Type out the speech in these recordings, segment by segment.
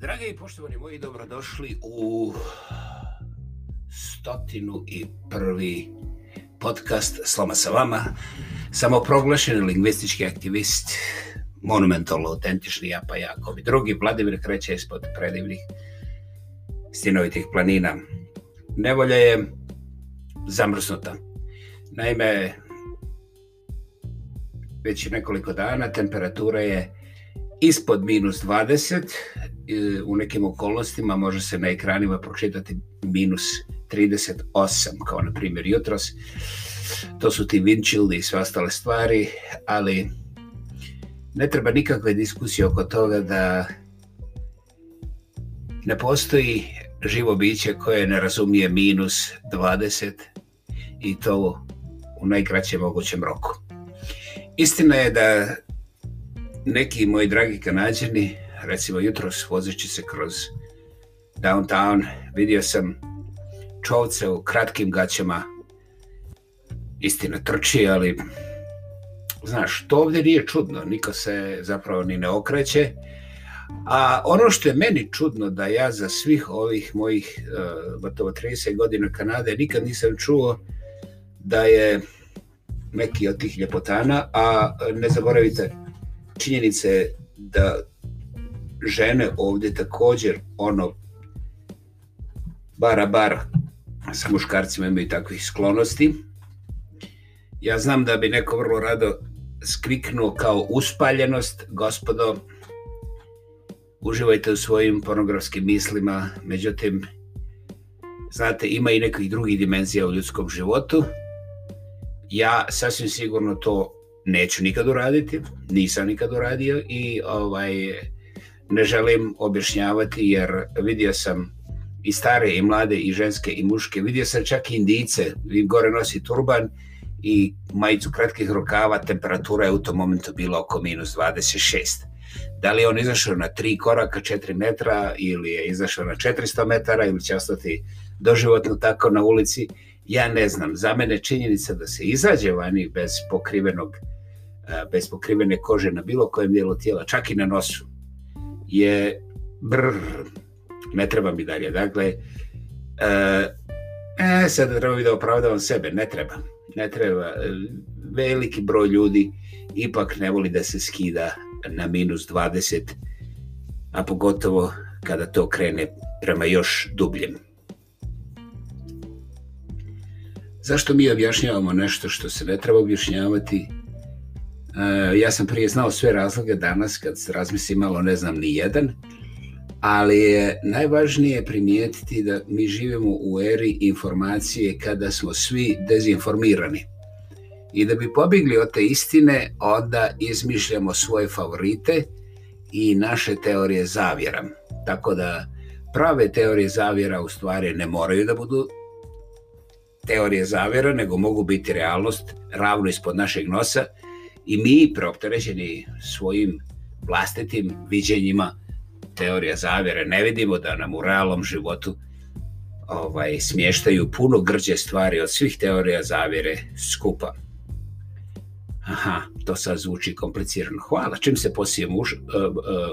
Drage i poštovani moji, dobrodošli u stotinu i prvi podcast Sloma sa vama. Samoproglašeni lingvistički aktivist, monumentalno autentični, ja pa jako i drugi, Vladimir kreće ispod predivnih stinovitih planina. Nevolja je zamrznuta. Naime, već nekoliko dana temperatura je ispod minus 20 E, u nekim okolnostima može se na ekranima pročitati minus 38, kao na primjer jutros. To su ti windshieldi i sve ostale stvari, ali ne treba nikakve diskusije oko toga da ne postoji živo biće koje ne razumije minus 20 i to u najkraćem mogućem roku. Istina je da neki moji dragi kanađani recimo jutros vozeći se kroz downtown, vidio sam čovce u kratkim gaćama, istina trči, ali znaš, to ovdje nije čudno, niko se zapravo ni ne okreće, a ono što je meni čudno da ja za svih ovih mojih 30 e, godina Kanade nikad nisam čuo da je neki od tih ljepotana, a ne zaboravite činjenice da žene ovdje također ono bara bar sa muškarcima imaju takvih sklonosti. Ja znam da bi neko vrlo rado skriknuo kao uspaljenost, gospodo, uživajte u svojim pornografskim mislima, međutim, znate, ima i nekih drugih dimenzija u ljudskom životu. Ja sasvim sigurno to neću nikad uraditi, nisam nikad uradio i ovaj, ne želim objašnjavati jer vidio sam i stare i mlade i ženske i muške. Vidio sam čak i indice, gore nosi turban i majicu kratkih rukava, temperatura je u tom momentu bila oko minus 26. Da li je on izašao na tri koraka, četiri metra ili je izašao na 400 metara ili će ostati doživotno tako na ulici, ja ne znam. Za mene činjenica da se izađe vani bez pokrivenog eh, bez pokrivene kože na bilo kojem dijelu tijela, čak i na nosu, je brr, ne treba mi dalje. Dakle, e, e sad treba da opravdavam sebe, ne treba. Ne treba. E, veliki broj ljudi ipak ne voli da se skida na minus 20, a pogotovo kada to krene prema još dubljem. Zašto mi objašnjavamo nešto što se ne treba objašnjavati? E, ja sam prije znao sve razloge danas kad se razmislim malo ne znam ni jedan, ali je najvažnije primijetiti da mi živimo u eri informacije kada smo svi dezinformirani. I da bi pobjegli od te istine, onda izmišljamo svoje favorite i naše teorije zavjera. Tako da prave teorije zavjera u stvari ne moraju da budu teorije zavjera, nego mogu biti realnost ravno ispod našeg nosa i mi preopterećeni svojim vlastitim viđenjima teorija zavjere ne vidimo da nam u realnom životu ovaj, smještaju puno grđe stvari od svih teorija zavjere skupa. Aha, to sad zvuči komplicirano. Hvala. Čim se posije e, e,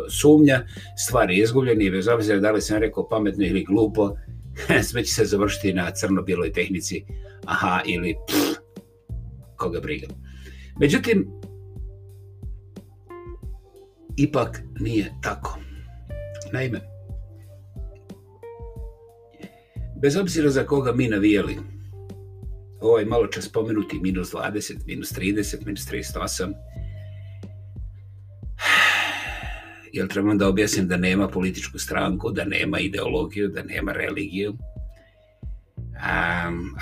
sumnja, stvari je bez obzira da li sam rekao pametno ili glupo, sve će se završiti na crno-bijeloj tehnici. Aha, ili pff, koga briga. Međutim, ipak nije tako. Naime, bez obzira za koga mi navijeli, ovaj malo čas spomenuti minus 20, minus 30, minus 38, jer trebam da objasnim da nema političku stranku, da nema ideologiju, da nema religiju.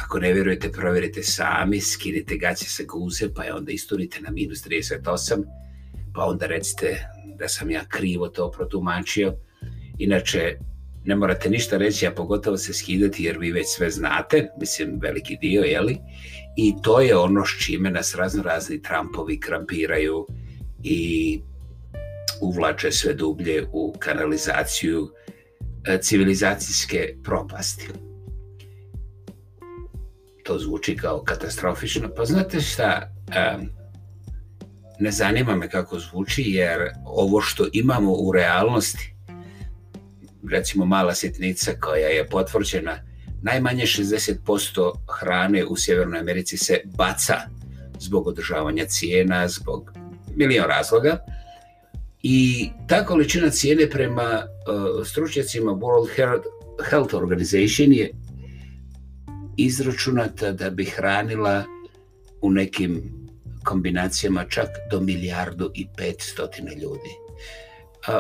ako ne vjerujete, provjerite sami, skinite gaće sa guze, pa je onda isturite na minus 38 pa onda recite da sam ja krivo to protumačio. Inače, ne morate ništa reći, a pogotovo se skidati jer vi već sve znate, mislim veliki dio, jeli? I to je ono s čime nas razno razni Trumpovi krampiraju i uvlače sve dublje u kanalizaciju e, civilizacijske propasti. To zvuči kao katastrofično. Pa znate šta, ne zanima me kako zvuči jer ovo što imamo u realnosti, recimo mala sitnica koja je potvrđena, najmanje 60% hrane u Sjevernoj Americi se baca zbog održavanja cijena, zbog milion razloga. I ta količina cijene prema uh, stručnjacima World Health Organization je izračunata da bi hranila u nekim kombinacijama čak do milijardu i stotine ljudi.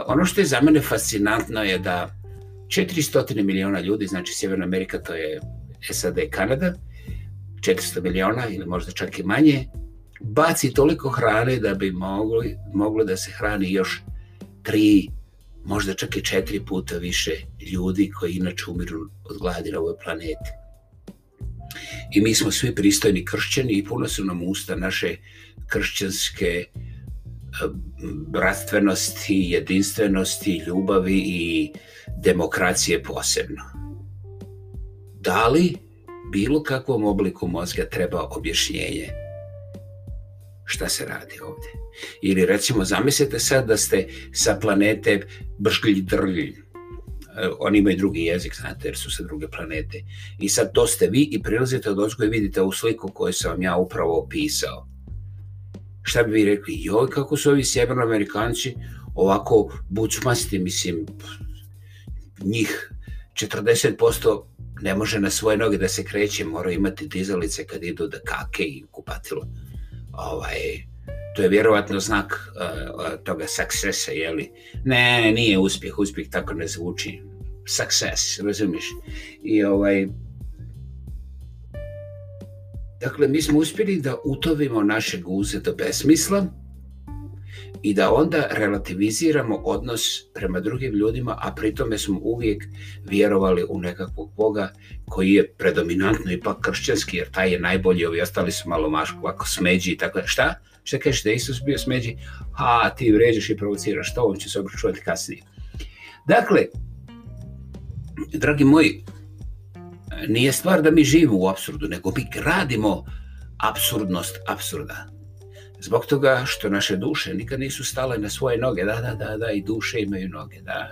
Ono što je za mene fascinantno je da 400 milijuna ljudi, znači Sjeverna Amerika to je SAD i Kanada, 400 milijuna ili možda čak i manje, baci toliko hrane da bi moglo, moglo da se hrani još tri, možda čak i četiri puta više ljudi koji inače umiru od gladi na ovoj planeti. I mi smo svi pristojni kršćani i puno su nam usta naše kršćanske e, bratstvenosti jedinstvenosti, ljubavi i demokracije posebno. Da li bilo kakvom obliku mozga treba objašnjenje šta se radi ovdje? Ili recimo zamislite sad da ste sa planete Bršglj Drglj, E, oni imaju drugi jezik, znate, jer su sa druge planete. I sad to ste vi i prilazite od i vidite ovu sliku koju sam vam ja upravo opisao. Šta bi vi rekli, joj, kako su ovi sjevernoamerikanci ovako bucmasti, mislim, njih 40% ne može na svoje noge da se kreće, moraju imati dizalice kad idu da kake i kupatilo. Ovaj, to je vjerojatno znak uh, toga je jeli? Ne, nije uspjeh, uspjeh tako ne zvuči. Success, razumiš? I ovaj... Dakle, mi smo uspjeli da utovimo naše guze do besmisla i da onda relativiziramo odnos prema drugim ljudima, a pritome smo uvijek vjerovali u nekakvog Boga koji je predominantno ipak kršćanski, jer taj je najbolji, ovi ostali su malo maško, ako smeđi i tako šta Šta kažeš da Isus bio smeđi? A, ti vređaš i provociraš to, on će se obračunati kasnije. Dakle, dragi moji, nije stvar da mi živimo u absurdu, nego mi gradimo absurdnost absurda. Zbog toga što naše duše nikad nisu stale na svoje noge. Da, da, da, da, i duše imaju noge, da.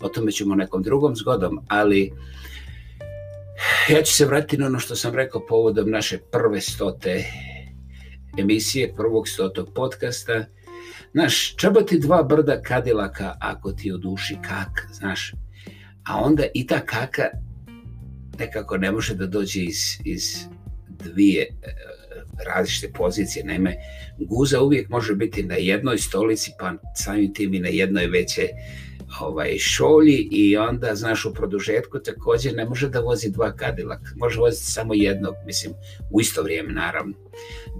O tome ćemo nekom drugom zgodom, ali ja ću se vratiti na ono što sam rekao povodom naše prve stote emisije prvog stotog podcasta. Znaš, ti dva brda kadilaka ako ti oduši kak, znaš. A onda i ta kaka nekako ne može da dođe iz, iz dvije e, različite pozicije. Naime, guza uvijek može biti na jednoj stolici, pa samim tim i na jednoj veće ovaj, šolji i onda, znaš, u produžetku također ne može da vozi dva kadilaka, može voziti samo jednog, mislim, u isto vrijeme, naravno.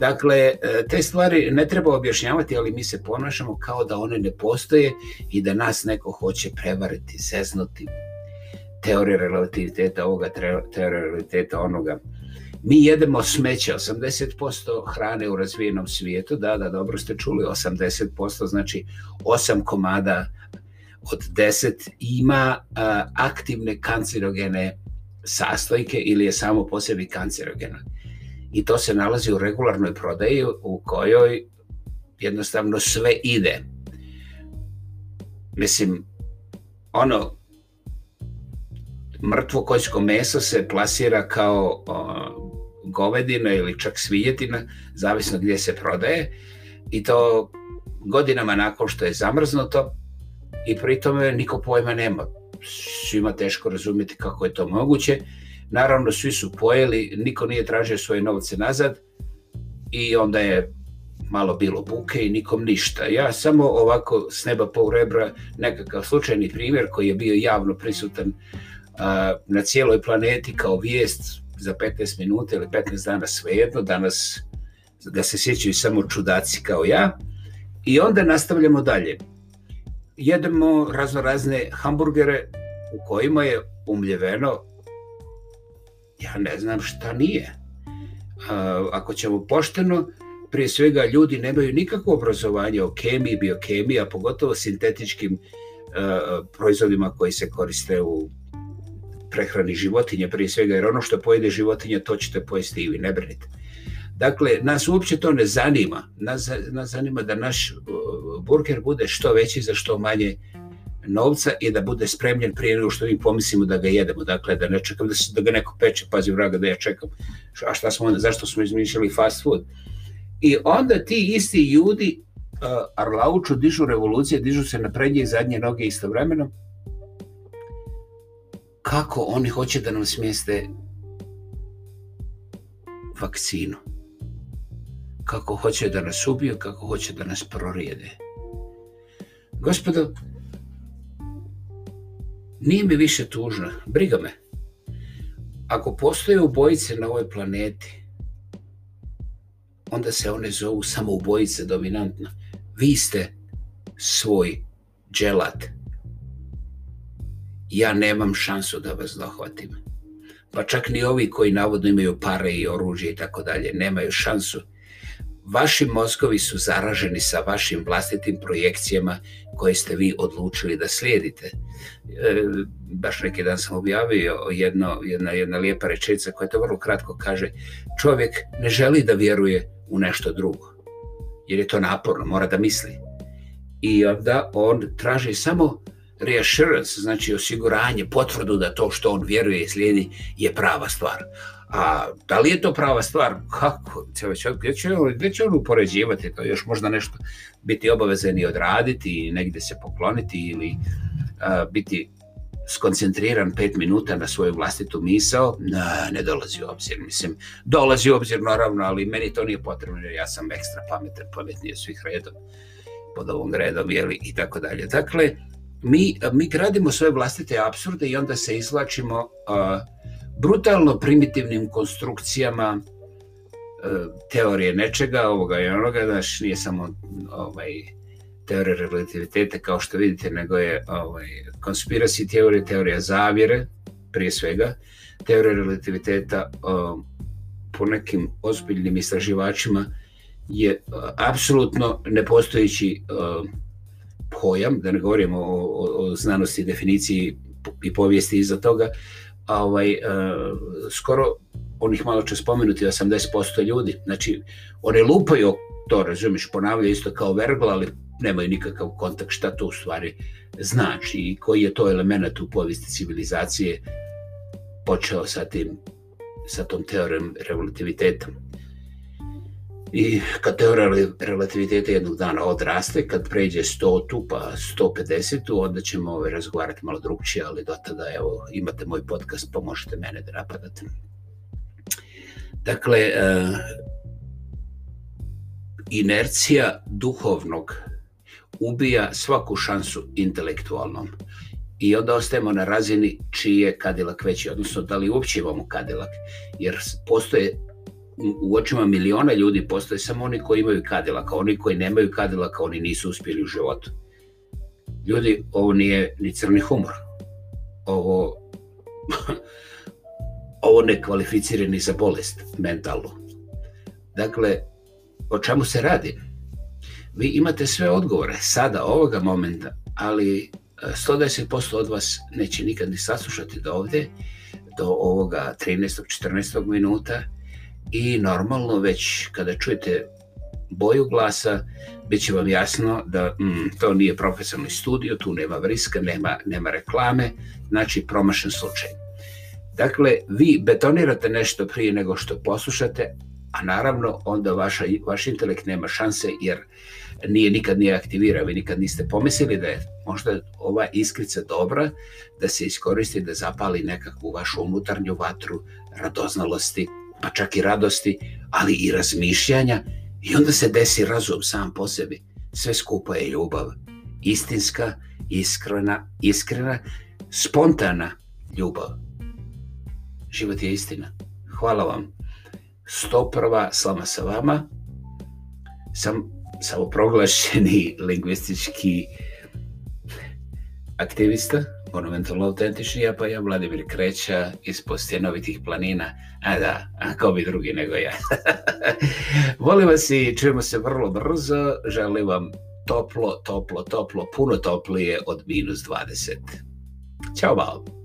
Dakle, e, te stvari ne treba objašnjavati, ali mi se ponašamo kao da one ne postoje i da nas neko hoće prevariti, seznuti. teorije relativiteta ovoga, teorije relativiteta onoga. Mi jedemo smeće, 80% hrane u razvijenom svijetu, da, da, dobro ste čuli, 80%, znači 8 komada od 10 ima e, aktivne kancerogene sastojke ili je samo po sebi kancerogena. I to se nalazi u regularnoj prodaji u kojoj jednostavno sve ide. Mislim, ono, mrtvo kočko meso se plasira kao govedina ili čak svijetina, zavisno gdje se prodaje. I to godinama nakon što je zamrznuto, i pri tome niko pojma nema. Svima teško razumjeti kako je to moguće. Naravno, svi su pojeli, niko nije tražio svoje novce nazad i onda je malo bilo buke i nikom ništa. Ja samo ovako s neba po rebra nekakav slučajni primjer koji je bio javno prisutan na cijeloj planeti kao vijest za 15 minuta ili 15 dana svejedno, danas da se sjećaju samo čudaci kao ja i onda nastavljamo dalje jedemo razno razne hamburgere u kojima je umljeveno ja ne znam šta nije. Ako ćemo pošteno, prije svega ljudi nemaju nikakvo obrazovanje o kemiji, biokemiji, a pogotovo sintetičkim e, proizvodima koji se koriste u prehrani životinje prije svega, jer ono što pojede životinje to ćete pojesti i vi, ne brinite. Dakle, nas uopće to ne zanima. Nas, nas zanima da naš burger bude što veći za što manje novca i da bude spremljen prije nego što mi pomislimo da ga jedemo. Dakle, da ne čekam da, se, da ga neko peče, pazi vraga da ja čekam. A šta smo onda, zašto smo izmišljali fast food? I onda ti isti ljudi uh, arlauču dižu revolucije, dižu se na prednje i zadnje noge istovremeno. Kako oni hoće da nam smjeste vakcinu? kako hoće da nas ubiju, kako hoće da nas prorijede. Gospodo, nije mi više tužno, briga me. Ako postoje ubojice na ovoj planeti, onda se one zovu samo ubojice dominantno. Vi ste svoj dželat. Ja nemam šansu da vas dohvatim. Pa čak ni ovi koji navodno imaju pare i oružje i tako dalje, nemaju šansu vaši mozgovi su zaraženi sa vašim vlastitim projekcijama koje ste vi odlučili da slijedite. E, baš neki dan sam objavio jedno, jedna, jedna lijepa rečenica koja to vrlo kratko kaže čovjek ne želi da vjeruje u nešto drugo jer je to naporno, mora da misli. I onda on traži samo reassurance, znači osiguranje, potvrdu da to što on vjeruje i slijedi je prava stvar. A da li je to prava stvar? Kako? Gdje će, gdje će on upoređivati to? Još možda nešto biti obavezan i odraditi i negdje se pokloniti ili biti skoncentriran pet minuta na svoju vlastitu misao, Ne, ne dolazi u obzir. Mislim, dolazi u obzir naravno, ali meni to nije potrebno jer ja sam ekstra pametan, pametniji od svih redom, pod ovom redom, jeli, i tako dalje. Dakle, mi, mi gradimo svoje vlastite absurde i onda se izlačimo brutalno primitivnim konstrukcijama e, teorije nečega, ovoga i onoga, daš, nije samo ovaj, teorija relativiteta kao što vidite, nego je ovaj, conspiracy teorija, teorija zavjere, prije svega, teorija relativiteta po nekim ozbiljnim istraživačima je apsolutno nepostojeći pojam, da ne govorimo o, znanosti, definiciji i povijesti iza toga, a ovaj, e, skoro onih malo će spomenuti 80% ljudi. Znači, one lupaju to, razumiješ, ponavljaju isto kao vergla, ali nemaju nikakav kontakt šta to u stvari znači i koji je to element u povijesti civilizacije počeo sa tim sa tom teorijom relativiteta. I kad teorija relativiteta jednog dana odraste, kad pređe 100 tu pa 150 onda ćemo ovaj, razgovarati malo drugčije, ali do tada evo, imate moj podcast pa možete mene da napadate. Dakle, e, inercija duhovnog ubija svaku šansu intelektualnom i onda ostajemo na razini čiji je kadilak veći, odnosno da li uopće imamo kadilak, jer postoje u očima miliona ljudi postoje samo oni koji imaju kadilaka, oni koji nemaju kadilaka, oni nisu uspjeli u životu. Ljudi, ovo nije ni crni humor. Ovo, ovo ne kvalificira ni za bolest mentalnu. Dakle, o čemu se radi? Vi imate sve odgovore sada, ovoga momenta, ali 110% e, od vas neće nikad ni saslušati do ovdje, do ovoga 13. 14. minuta, i normalno već kada čujete boju glasa, bit će vam jasno da mm, to nije profesionalni studio, tu nema vriska, nema, nema reklame, znači promašen slučaj. Dakle, vi betonirate nešto prije nego što poslušate, a naravno onda vaš intelekt nema šanse jer nije nikad nije aktivirao, vi nikad niste pomislili da je možda ova iskrica dobra da se iskoristi da zapali nekakvu vašu unutarnju vatru radoznalosti pa čak i radosti, ali i razmišljanja i onda se desi razum sam po sebi. Sve skupa je ljubav. Istinska, iskrena, iskrena, spontana ljubav. Život je istina. Hvala vam. prva slama sa vama. Sam samoproglašeni lingvistički aktivista, monumentalno autentični, ja pa ja Vladimir Kreća iz postjenovitih planina. A da, a ko bi drugi nego ja. Volim vas i čujemo se vrlo brzo. Želim vam toplo, toplo, toplo, puno toplije od minus 20. Ćao, bao!